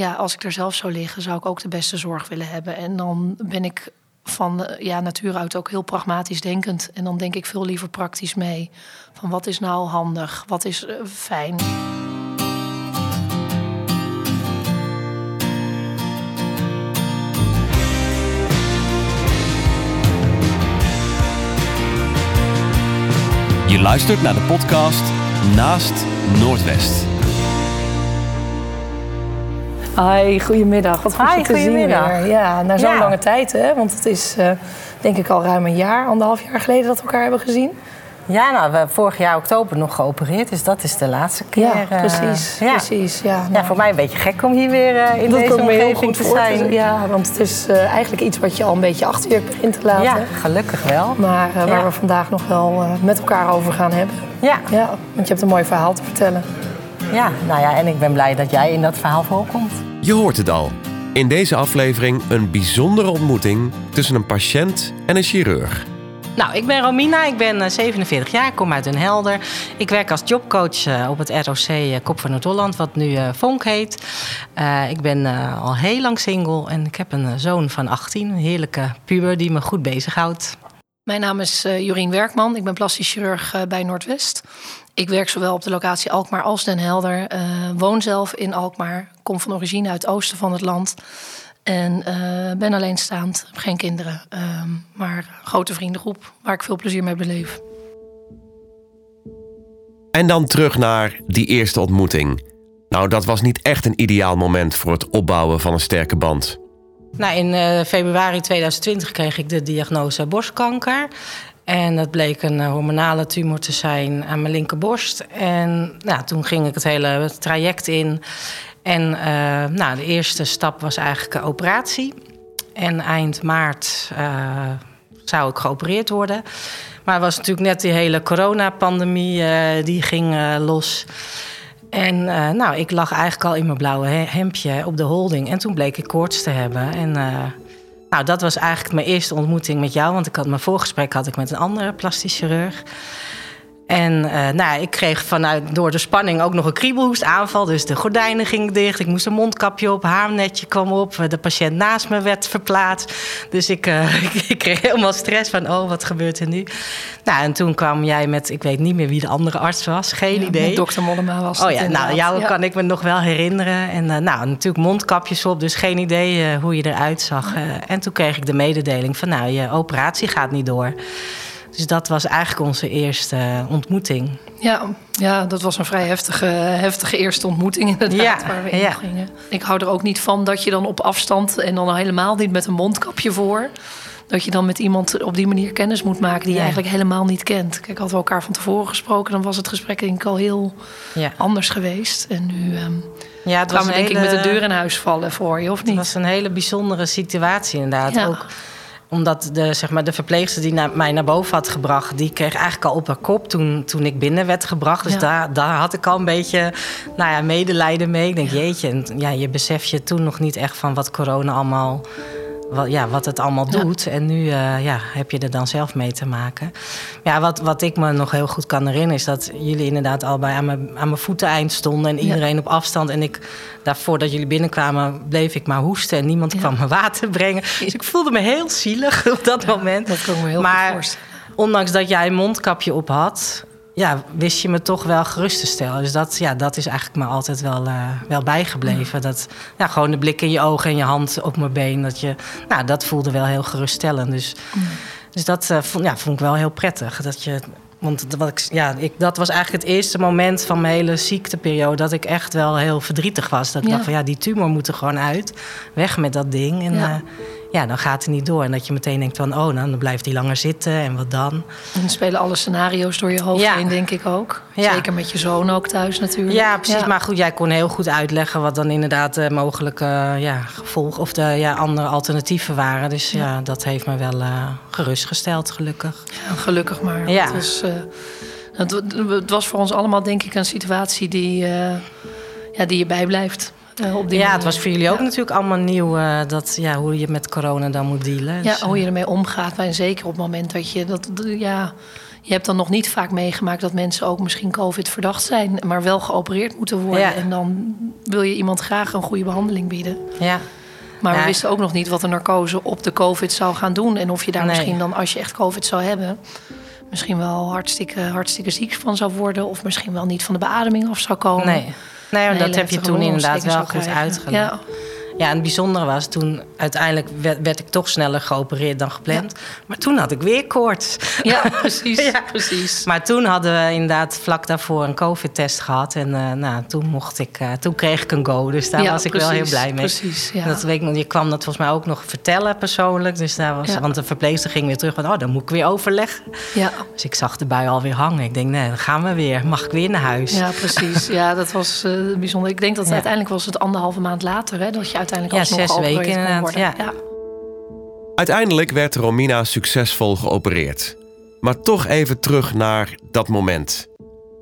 ja, als ik er zelf zou liggen, zou ik ook de beste zorg willen hebben. En dan ben ik van eh, ja, natuur uit ook heel pragmatisch denkend. En dan denk ik veel liever praktisch mee. Van wat is nou handig? Wat is uh, fijn? Je luistert naar de podcast Naast Noordwest. Hi, goedemiddag. Wat goed Hi, je te zien weer. Ja, na zo'n Ja. lange tijd, hè? Want het is eh, denk ik al ruim een jaar, anderhalf jaar geleden dat we elkaar hebben gezien. Ja, nou, we hebben vorig jaar oktober nog geopereerd, dus dat is de laatste keer. Ja, eh, precies. ja. precies ja, Ja, nou, voor mij een beetje gek om hier weer eh, in dat deze omgeving goed te zijn. Ja, want het is eigenlijk iets wat je al een beetje achter je begint te laten. Ja, gelukkig wel. Maar waar Ja. we vandaag nog wel met elkaar over gaan hebben. Ja, Ja, want je hebt een mooi verhaal te vertellen. Ja, nou ja, en ik ben blij dat jij in dat verhaal voorkomt. Je hoort het al. In deze aflevering een bijzondere ontmoeting tussen een patiënt en een chirurg. Nou, ik ben Romina, ik ben eh, 47 jaar, ik kom uit Den Helder. Ik werk als jobcoach eh, op het ROC eh, Kop van Noord-Holland, wat nu eh, Vonk heet. Eh, ik ben eh, al heel lang single en ik heb een eh, zoon van 18, een heerlijke puber die me goed bezighoudt. Mijn naam is eh Jorien Werkman. Ik ben plastisch chirurg eh, bij Noordwest. Ik werk zowel op de locatie Alkmaar als Den Helder. Eh, woon zelf in Alkmaar. Kom van origine uit het oosten van het land. En eh, ben alleenstaand. Heb geen kinderen. ehm, maar een grote vriendengroep waar ik veel plezier mee beleef. En dan terug naar die eerste ontmoeting. Nou, dat was niet echt een ideaal moment voor het opbouwen van een sterke band. Nou, in eh, februari 2020 kreeg ik de diagnose borstkanker. En dat bleek een eh, hormonale tumor te zijn aan mijn linkerborst. En nou, toen ging ik het hele traject in. En eh, nou, de eerste stap was eigenlijk een operatie. En eind maart eh, zou ik geopereerd worden. Maar was natuurlijk net die hele coronapandemie, die ging los. En nou, ik lag eigenlijk al in mijn blauwe he- hemdje op de holding. En toen bleek ik koorts te hebben. En nou, dat was eigenlijk mijn eerste ontmoeting met jou. Want ik had mijn voorgesprek had ik met een andere plastisch chirurg. En eh, nou, ik kreeg vanuit, door de spanning ook nog een kriebelhoestaanval. Dus de gordijnen gingen dicht. Ik moest een mondkapje op, haarnetje kwam op. De patiënt naast me werd verplaatst. Dus ik, eh, ik, kreeg helemaal stress van, oh, wat gebeurt er nu? Nou, en toen kwam jij met, ik weet niet meer wie de andere arts was. Geen Ja, idee. Dokter Mollema was Oh ja, nou, jou Ja. kan ik me nog wel herinneren. En eh, nou, natuurlijk mondkapjes op, dus geen idee hoe je eruit zag. En toen kreeg ik de mededeling van, nou, je operatie gaat niet door. Dus dat was eigenlijk onze eerste eh, ontmoeting. Ja, ja, dat was een vrij heftige, heftige eerste ontmoeting inderdaad, Ja, waar we in ja. gingen. Ik hou er ook niet van dat je dan op afstand en dan helemaal niet met een mondkapje voor... dat je dan met iemand op die manier kennis moet maken die je Ja. eigenlijk helemaal niet kent. Kijk, hadden we elkaar van tevoren gesproken... dan was het gesprek denk ik al heel anders geweest. En nu ehm ja het gaan we denk ik met de deur in huis vallen voor je, of Het niet? was een hele bijzondere situatie inderdaad. Ja. Ook omdat de, zeg maar, de verpleegster die naar, mij naar boven had gebracht... die kreeg eigenlijk al op haar kop toen, toen ik binnen werd gebracht. Dus Ja. daar, daar had ik al een beetje nou ja, medelijden mee. Ik denk, jeetje, en, ja, je besef je toen nog niet echt van wat corona allemaal... Wat, ja, wat het allemaal Ja. doet. En nu eh, ja, heb je er dan zelf mee te maken. Ja, wat, wat ik me nog heel goed kan herinneren... is dat jullie inderdaad al bij aan mijn, aan mijn voeteneind stonden... en Ja. iedereen op afstand. En ik, daarvoor dat jullie binnenkwamen, bleef ik maar hoesten... en niemand Ja. kwam me water brengen. Dus ik voelde me heel zielig op dat moment. Dat ik me heel maar ondanks dat jij een mondkapje op had... Ja, wist je me toch wel gerust te stellen. Dus dat, ja, dat is eigenlijk me altijd wel, eh, wel bijgebleven. Dat, ja, gewoon de blik in je ogen en je hand op mijn been. Dat, je, nou, dat voelde wel heel geruststellend. Dus, dus dat eh, vond, ja, vond ik wel heel prettig. Dat je, want wat ik, ja, ik, dat was eigenlijk het eerste moment van mijn hele ziekteperiode... dat ik echt wel heel verdrietig was. Dat ik Ja. dacht van ja, die tumor moet er gewoon uit. Weg met dat ding. En Ja. ja. Ja, dan gaat het niet door. En dat je meteen denkt van... oh, nou, dan blijft die langer zitten en wat dan? Dan spelen alle sceario's door je hoofd Ja. heen, denk ik ook. Ja. Zeker met je zoon ook thuis natuurlijk. Ja, precies. Maar goed, jij kon heel goed uitleggen wat dan inderdaad de mogelijke ja, gevolgen of de ja, andere alternatieven waren. Dus ja, dat heeft me wel eh, gerustgesteld, gelukkig. Ja, gelukkig maar. Ja. Het, was, eh, het, het was voor ons allemaal denk ik een situatie die, eh, ja, die je bijblijft. Eh, op die Ja, het was voor jullie ook Ja. natuurlijk allemaal nieuw dat, ja, hoe je met corona dan moet dealen. Ja, Dus, hoe je ermee omgaat. En zeker op het moment dat je dat, ja, je hebt dan nog niet vaak meegemaakt dat mensen ook misschien COVID verdacht zijn, maar wel geopereerd moeten worden. Ja. En dan wil je iemand graag een goede behandeling bieden. Ja. Maar we wisten ook nog niet wat de narcose op de COVID zou gaan doen. En of je daar Nee. misschien dan, als je echt COVID zou hebben, misschien wel hartstikke, hartstikke ziek van zou worden. Of misschien wel niet van de beademing af zou komen. Nee. Nee, Een dat heb je toen inderdaad wel goed uitgelegd. Ja, Ja, en het bijzondere was, toen uiteindelijk werd, werd ik toch sneller geopereerd dan gepland. Maar toen had ik weer koorts. ja precies. Ja. precies. Maar toen hadden we inderdaad vlak daarvoor een COVID-test gehad. En eh, nou, toen, mocht ik, eh, toen kreeg ik een go. Dus daar Ja, was ik wel heel blij mee. Precies, ja. Dat weet ik nog. Je kwam dat volgens mij ook nog vertellen persoonlijk. Dus daar was. Want de verpleegster ging weer terug. Van, oh, dan moet ik weer overleggen. ja. Dus ik zag de bui alweer hangen. Ik denk, nee, dan gaan we weer. Mag ik weer naar huis? Ja, precies. Ja, dat was eh, bijzonder. Ik denk dat uiteindelijk was het anderhalve maand later... Hè, dat je uiteindelijk Ja, alsnog zes geopereerd weken kon inderdaad, ja. Uiteindelijk werd Romina succesvol geopereerd. Maar toch even terug naar dat moment.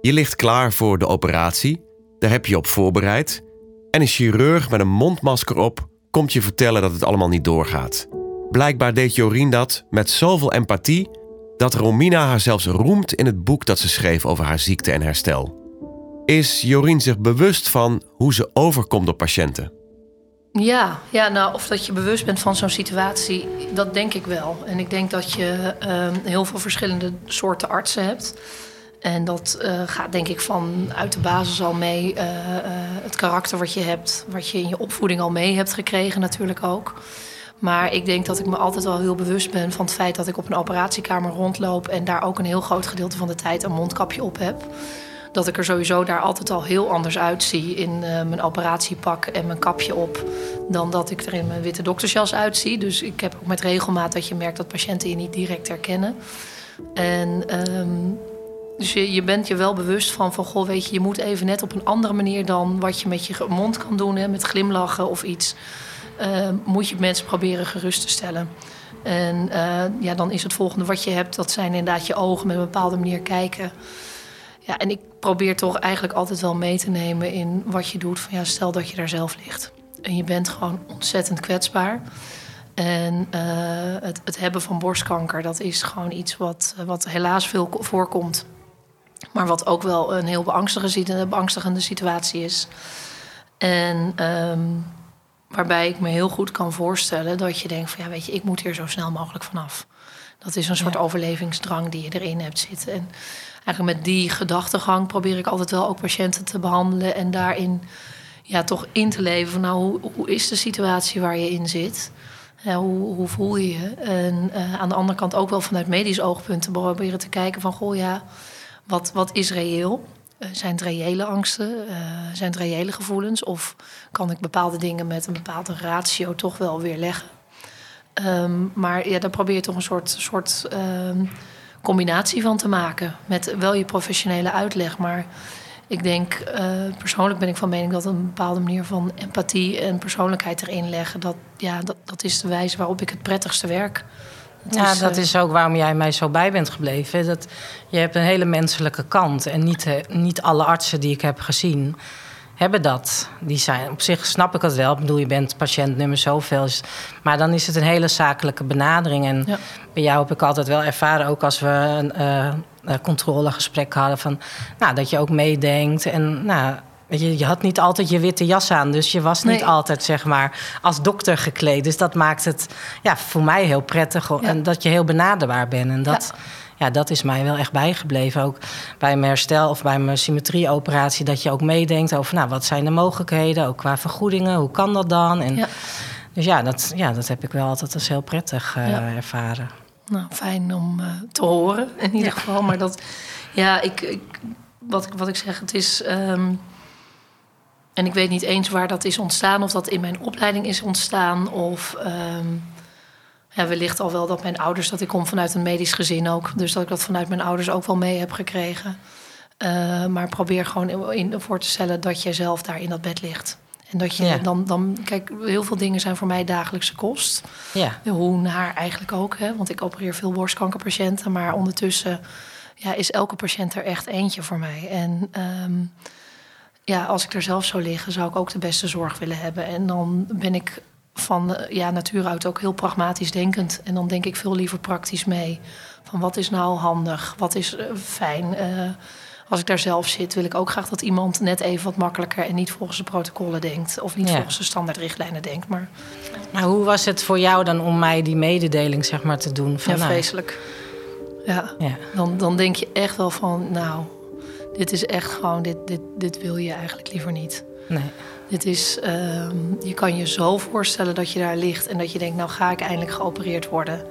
Je ligt klaar voor de operatie, daar heb je op voorbereid. En een chirurg met een mondmasker op komt je vertellen dat het allemaal niet doorgaat. Blijkbaar deed Jorien dat met zoveel empathie dat Romina haar zelfs roemt in het boek dat ze schreef over haar ziekte en herstel. Is Jorien zich bewust van hoe ze overkomt op patiënten? Ja, ja nou, of dat je bewust bent van zo'n situatie, dat denk ik wel. En ik denk dat je ehm, heel veel verschillende soorten artsen hebt. En dat eh, gaat denk ik van uit de basis al mee. eh, eh, het karakter wat je hebt, wat je in je opvoeding al mee hebt gekregen natuurlijk ook. Maar ik denk dat ik me altijd wel heel bewust ben van het feit dat ik op een operatiekamer rondloop... en daar ook een heel groot gedeelte van de tijd een mondkapje op heb dat ik er sowieso daar altijd al heel anders uitzie in eh, mijn operatiepak en mijn kapje op. Dan dat ik er in mijn witte doktersjas uitzie. Dus ik heb ook met regelmaat dat je merkt dat patiënten je niet direct herkennen. En ehm, dus je, je bent je wel bewust van, van, goh, weet je, je moet even net op een andere manier dan wat je met je mond kan doen, hè, met glimlachen of iets. eh, moet je mensen proberen gerust te stellen. En eh, ja, dan is het volgende wat je hebt, dat zijn inderdaad je ogen met een bepaalde manier kijken. Ja, en ik probeer toch eigenlijk altijd wel mee te nemen in wat je doet. Van ja, stel dat je daar zelf ligt. En je bent gewoon ontzettend kwetsbaar. En eh, het, het hebben van borstkanker, dat is gewoon iets wat, wat helaas veel ko- voorkomt. Maar wat ook wel een heel beangstigende, beangstigende situatie is. En ehm, waarbij ik me heel goed kan voorstellen dat je denkt van ja, weet je, ik moet hier zo snel mogelijk vanaf. Dat is een soort Ja. overlevingsdrang die je erin hebt zitten. En eigenlijk met die gedachtegang probeer ik altijd wel ook patiënten te behandelen en daarin ja, toch in te leven van nou, hoe, hoe is de situatie waar je in zit? Ja, hoe, hoe voel je je? En eh, aan de andere kant ook wel vanuit medisch oogpunt te proberen te kijken van goh ja, wat, wat is reëel? Eh, zijn het reële angsten? Eh, zijn het reële gevoelens? Of kan ik bepaalde dingen met een bepaalde ratio toch wel weerleggen? Ehm, maar ja, daar probeer je toch een soort, soort ehm, combinatie van te maken. Met wel je professionele uitleg. Maar ik denk, eh, persoonlijk ben ik van mening dat een bepaalde manier van empathie en persoonlijkheid erin leggen. Dat, ja, dat, dat is de wijze waarop ik het prettigste werk. Ja, dat eh, is ook waarom jij mij zo bij bent gebleven. Dat, je hebt een hele menselijke kant. En niet, eh, niet alle artsen die ik heb gezien hebben dat. Die zijn, op zich snap ik het wel. Ik bedoel, je bent patiënt nummer zoveel. Dus- Maar dan is het een hele zakelijke benadering. En Ja. bij jou heb ik altijd wel ervaren, ook als we een eh, controlegesprek hadden... Van, nou, dat je ook meedenkt. En nou, je, je had niet altijd je witte jas aan. Dus je was niet Nee. altijd, zeg maar, als dokter gekleed. Dus dat maakt het ja, voor mij heel prettig. Ja. En dat je heel benaderbaar bent. En dat, ja. Dat is mij wel echt bijgebleven. Ook bij mijn herstel of bij mijn symmetrieoperatie... dat je ook meedenkt over, nou, wat zijn de mogelijkheden? Ook qua vergoedingen, hoe kan dat dan? En, Ja. Dus ja dat, ja, dat heb ik wel altijd als heel prettig eh, Ja. ervaren. Nou, fijn om eh, te horen in ieder geval. Maar dat, ja, ik, ik, wat, ik, wat ik zeg, het is. ehm, en ik weet niet eens waar dat is ontstaan, of dat in mijn opleiding is ontstaan, of. ehm, ja, wellicht al wel dat mijn ouders, dat ik kom vanuit een medisch gezin ook. Dus dat ik dat vanuit mijn ouders ook wel mee heb gekregen. Eh, maar probeer gewoon in, voor te stellen dat je zelf daar in dat bed ligt. En dat je Ja. dan, dan, kijk, heel veel dingen zijn voor mij dagelijkse kost. Ja, Hoe naar eigenlijk ook, hè? want ik opereer veel borstkankerpatiënten. Maar ondertussen ja, is elke patiënt er echt eentje voor mij. En ehm, ja, als ik er zelf zou liggen, zou ik ook de beste zorg willen hebben. En dan ben ik van uh, ja, natuur uit ook heel pragmatisch denkend. En dan denk ik veel liever praktisch mee. Van wat is nou handig? Wat is uh, fijn? als ik daar zelf zit, wil ik ook graag dat iemand net even wat makkelijker en niet volgens de protocollen denkt. Of niet Ja. volgens de standaardrichtlijnen denkt. Maar Maar hoe was het voor jou dan om mij die mededeling zeg maar, te doen? Van, ja, nou, vreselijk. Ja, ja. dan, dan denk je echt wel van, nou, dit is echt gewoon, dit, dit, dit wil je eigenlijk liever niet. Nee. Dit is, ehm, je kan je zo voorstellen dat je daar ligt en dat je denkt, nou ga ik eindelijk geopereerd worden.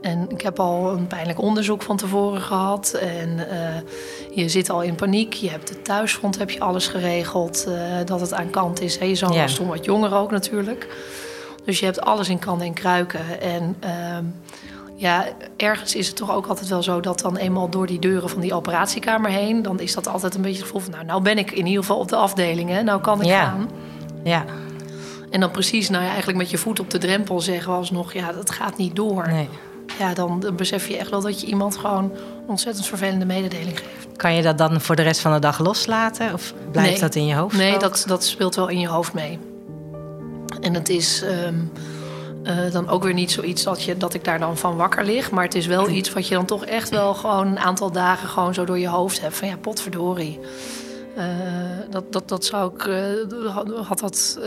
En ik heb al een pijnlijk onderzoek van tevoren gehad. En eh, je zit al in paniek. Je hebt het thuisfront, heb je alles geregeld. eh, dat het aan kant is. Hè. Je zoon Ja. was toen wat jonger ook natuurlijk. Dus je hebt alles in kan en kruiken. En ehm, ja, ergens is het toch ook altijd wel zo dat dan eenmaal door die deuren van die operatiekamer heen, dan is dat altijd een beetje het gevoel van, nou, nou ben ik in ieder geval op de afdeling, hè? nou kan ik Ja. gaan. Ja, En dan precies, nou ja, eigenlijk met je voet op de drempel zeggen we alsnog, ja, dat gaat niet door. nee. Ja, dan, dan besef je echt wel dat je iemand gewoon ontzettend vervelende mededeling geeft. Kan je dat dan voor de rest van de dag loslaten? Of blijft Nee. dat in je hoofd? Nee, ook? dat, dat speelt wel in je hoofd mee. En het is ehm, eh, dan ook weer niet zoiets dat, je, dat ik daar dan van wakker lig. Maar het is wel iets wat je dan toch echt wel gewoon een aantal dagen gewoon zo door je hoofd hebt. Van ja, potverdorie. Eh, dat, dat, dat zou ik. eh, had- dat,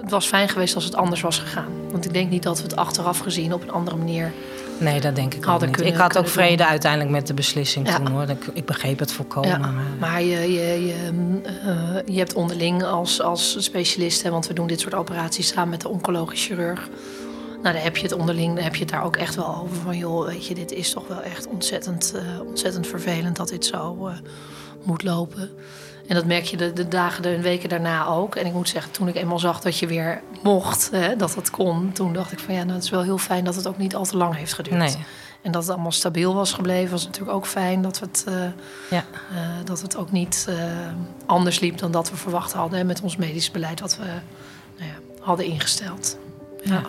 het was fijn geweest als het anders was gegaan. Want ik denk niet dat we het achteraf gezien op een andere manier. Nee, dat denk ik ook Hadden niet. kunnen- ik had ook vrede doen. uiteindelijk met de beslissing Ja. toen hoor. Ik, ik begreep het volkomen. Ja, maar- maar je, je, je, eh, je hebt onderling als, als specialist, hè, want we doen dit soort operaties samen met de oncologisch chirurg. Nou, dan heb je het onderling, dan heb je het daar ook echt wel over van, joh, weet je, dit is toch wel echt ontzettend, eh, ontzettend vervelend dat dit zo eh, moet lopen. En dat merk je de, de dagen en weken daarna ook. En ik moet zeggen, toen ik eenmaal zag dat je weer mocht, hè, dat dat kon, toen dacht ik van ja, nou, het is wel heel fijn dat het ook niet al te lang heeft geduurd. Nee. En dat het allemaal stabiel was gebleven, was natuurlijk ook fijn. Dat, het, eh, Ja. eh, dat het ook niet eh, anders liep dan dat we verwacht hadden. hè, met ons medisch beleid wat we nou ja, hadden ingesteld. Ja.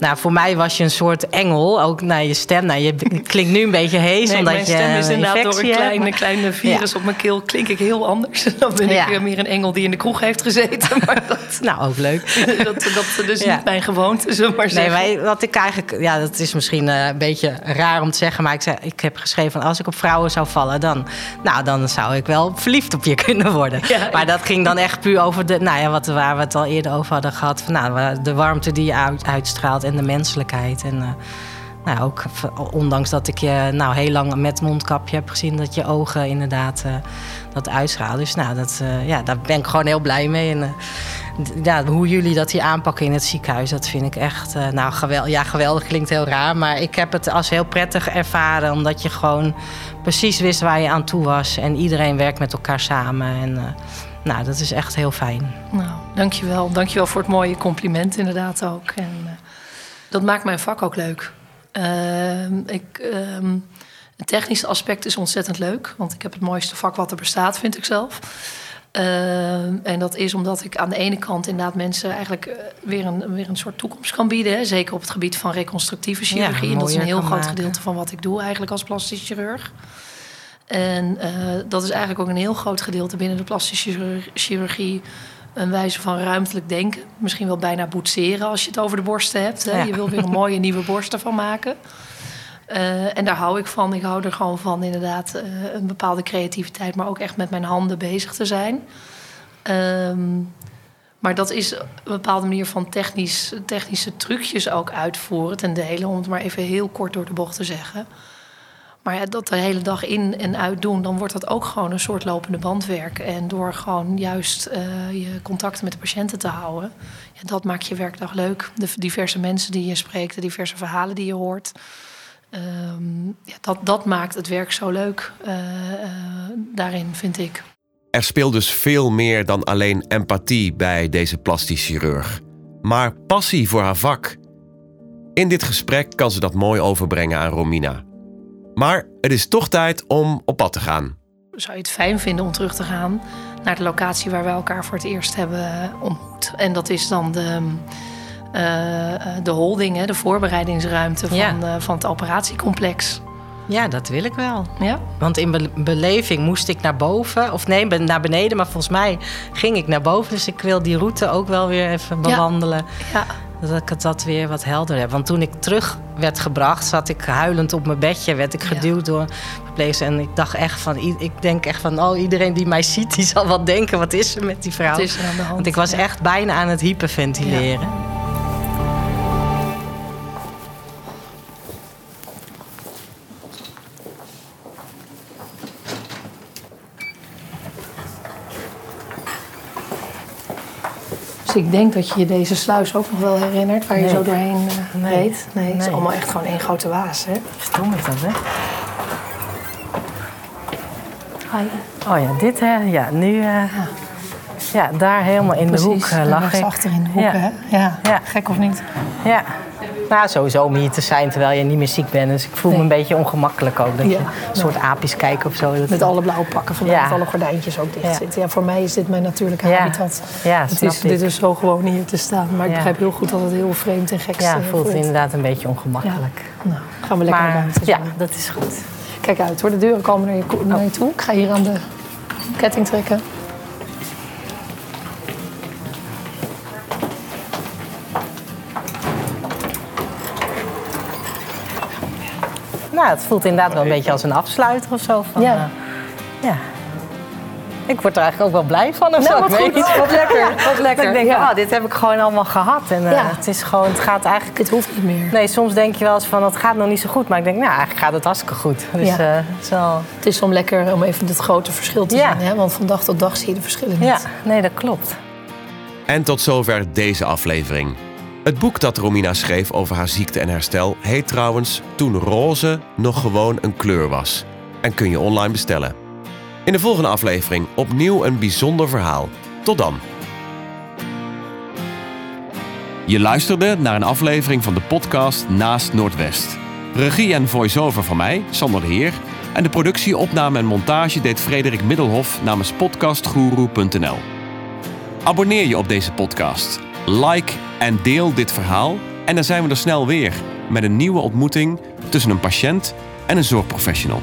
Nou, voor mij was je een soort engel, ook naar je stem. Nou, je klinkt nu een beetje hees, Nee, omdat mijn je stem is inderdaad door een hebt, kleine, maar- kleine virus op mijn keel klink ik heel anders. Dan ben Ja. ik eh, meer een engel die in de kroeg heeft gezeten. Maar dat, Nou, ook leuk. dat, dat is Ja. niet mijn gewoonte, zullen we maar Nee, maar wat ik eigenlijk, ja, dat is misschien eh, een beetje raar om te zeggen, maar ik, zei, ik heb geschreven van als ik op vrouwen zou vallen, dan, nou, dan zou ik wel verliefd op je kunnen worden. Maar dat ging dan echt puur over de, nou ja, wat, waar we het al eerder over hadden gehad, van, nou, de warmte die je uit, uitstraalt en de menselijkheid. En, eh, nou, ook ondanks dat ik je nou, heel lang met mondkapje heb gezien, dat je ogen inderdaad eh, dat uitstralen. Dus nou, dat, eh, ja, daar ben ik gewoon heel blij mee. En, ja, hoe jullie dat hier aanpakken in het ziekenhuis, dat vind ik echt. nou, geweldig. Ja, geweldig klinkt heel raar. Maar ik heb het als heel prettig ervaren. Omdat je gewoon precies wist waar je aan toe was. En iedereen werkt met elkaar samen. En nou, dat is echt heel fijn. Nou, dankjewel. Dankjewel voor het mooie compliment inderdaad ook. En dat maakt mijn vak ook leuk. Ehm, ik, ehm, het technische aspect is ontzettend leuk. Want ik heb het mooiste vak wat er bestaat, vind ik zelf. Ehm, en dat is omdat ik aan de ene kant inderdaad mensen eigenlijk eh, weer, een, weer een soort toekomst kan bieden. Hè. Zeker op het gebied van reconstructieve chirurgie. en dat is een heel groot maken. gedeelte van wat ik doe eigenlijk als plastisch chirurg. En eh, dat is eigenlijk ook een heel groot gedeelte binnen de plastische chirurg- chirurgie. Een wijze van ruimtelijk denken. Misschien wel bijna boetseren als je het over de borsten hebt. Hè. Ja. Je wil weer een mooie nieuwe borst ervan maken. Eh, en daar hou ik van. Ik hou er gewoon van inderdaad eh, een bepaalde creativiteit, maar ook echt met mijn handen bezig te zijn. Ehm, maar dat is een bepaalde manier van technisch, technische trucjes ook uitvoeren ten dele, om het maar even heel kort door de bocht te zeggen. Maar ja, dat de hele dag in en uit doen, dan wordt dat ook gewoon een soort lopende bandwerk. En door gewoon juist eh, je contacten met de patiënten te houden, ja, dat maakt je werkdag leuk. De diverse mensen die je spreekt, de diverse verhalen die je hoort. Ehm, ja, dat, dat maakt het werk zo leuk eh, eh, daarin, vind ik. Er speelt dus veel meer dan alleen empathie bij deze plastisch chirurg, maar passie voor haar vak. In dit gesprek kan ze dat mooi overbrengen aan Romina. Maar het is toch tijd om op pad te gaan. Zou je het fijn vinden om terug te gaan naar de locatie waar wij elkaar voor het eerst hebben ontmoet? En dat is dan de, eh, eh, de holding, hè, de voorbereidingsruimte van, Ja. eh, van het operatiecomplex. Ja, dat wil ik wel. Ja? Want in be- beleving moest ik naar boven. Of nee, ben- naar beneden. Maar volgens mij ging ik naar boven. Dus ik wil die route ook wel weer even bewandelen. Ja. Dat ik het dat weer wat helder heb. Want toen ik terug werd gebracht, zat ik huilend op mijn bedje. Werd ik Ja. geduwd door verpleegster. En ik dacht echt van, ik denk echt van, oh, iedereen die mij ziet, die zal wel denken, wat is er met die vrouw? Wat is er aan de hand? Want ik was Ja. echt bijna aan het hyperventileren. Dus ik denk dat je je deze sluis ook nog wel herinnert, waar je Nee. zo doorheen eh, Nee. reed. Nee, het is allemaal echt gewoon één grote waas, hè? Stom is dat, hè? Hi. Oh ja, dit hè. Ja, nu... eh, ja, daar helemaal in de hoek eh, lag ik. achter in de hoek, Ja. hè? Ja. Ja. gek of niet? Ja. Nou, sowieso om hier te zijn terwijl je niet meer ziek bent. Dus ik voel me een beetje ongemakkelijk ook. Dat Ja. je een soort aapjes kijken of zo. Met alle blauwe pakken, vandaar Ja. alle gordijntjes ook dicht zitten. Ja, voor mij is dit mijn natuurlijke habitat. Ja, het is, dit is zo gewoon hier te staan. Maar ik begrijp heel goed dat het heel vreemd en gek Ja, eh, voelt inderdaad een beetje ongemakkelijk. Nou, gaan we lekker naar buiten. ja, dat is goed. Kijk uit hoor, de deuren komen naar je, ko- naar je toe. Ik ga hier aan de ketting trekken. Het voelt inderdaad wel een beetje als een afsluiter of zo. Van, Ja. eh, ja. Ik word er eigenlijk ook wel blij van. Of Nou, zo. wat goed. niet. Wat lekker, wat lekker. Dat ik denk, Ja. oh, dit heb ik gewoon allemaal gehad. En eh, Ja. het is gewoon, het gaat eigenlijk... Dit hoeft niet meer. Nee, soms denk je wel eens van, het gaat nog niet zo goed. Maar ik denk, nou, eigenlijk gaat het hartstikke goed. Dus Ja. eh, het is wel... Het is om lekker om even het grote verschil te Ja. zien. Hè? Want van dag tot dag zie je de verschillen niet. Ja, nee, dat klopt. En tot zover deze aflevering. Het boek dat Romina schreef over haar ziekte en herstel heet trouwens Toen roze nog gewoon een kleur was. En kun je online bestellen. In de volgende aflevering opnieuw een bijzonder verhaal. Tot dan. Je luisterde naar een aflevering van de podcast Naast Noordwest. Regie en voice-over van mij, Sander de Heer. En de productie, opname en montage deed Frederik Middelhof namens podcastguru.nl. Abonneer je op deze podcast. Like en deel dit verhaal. En dan zijn we er snel weer met een nieuwe ontmoeting tussen een patiënt en een zorgprofessional.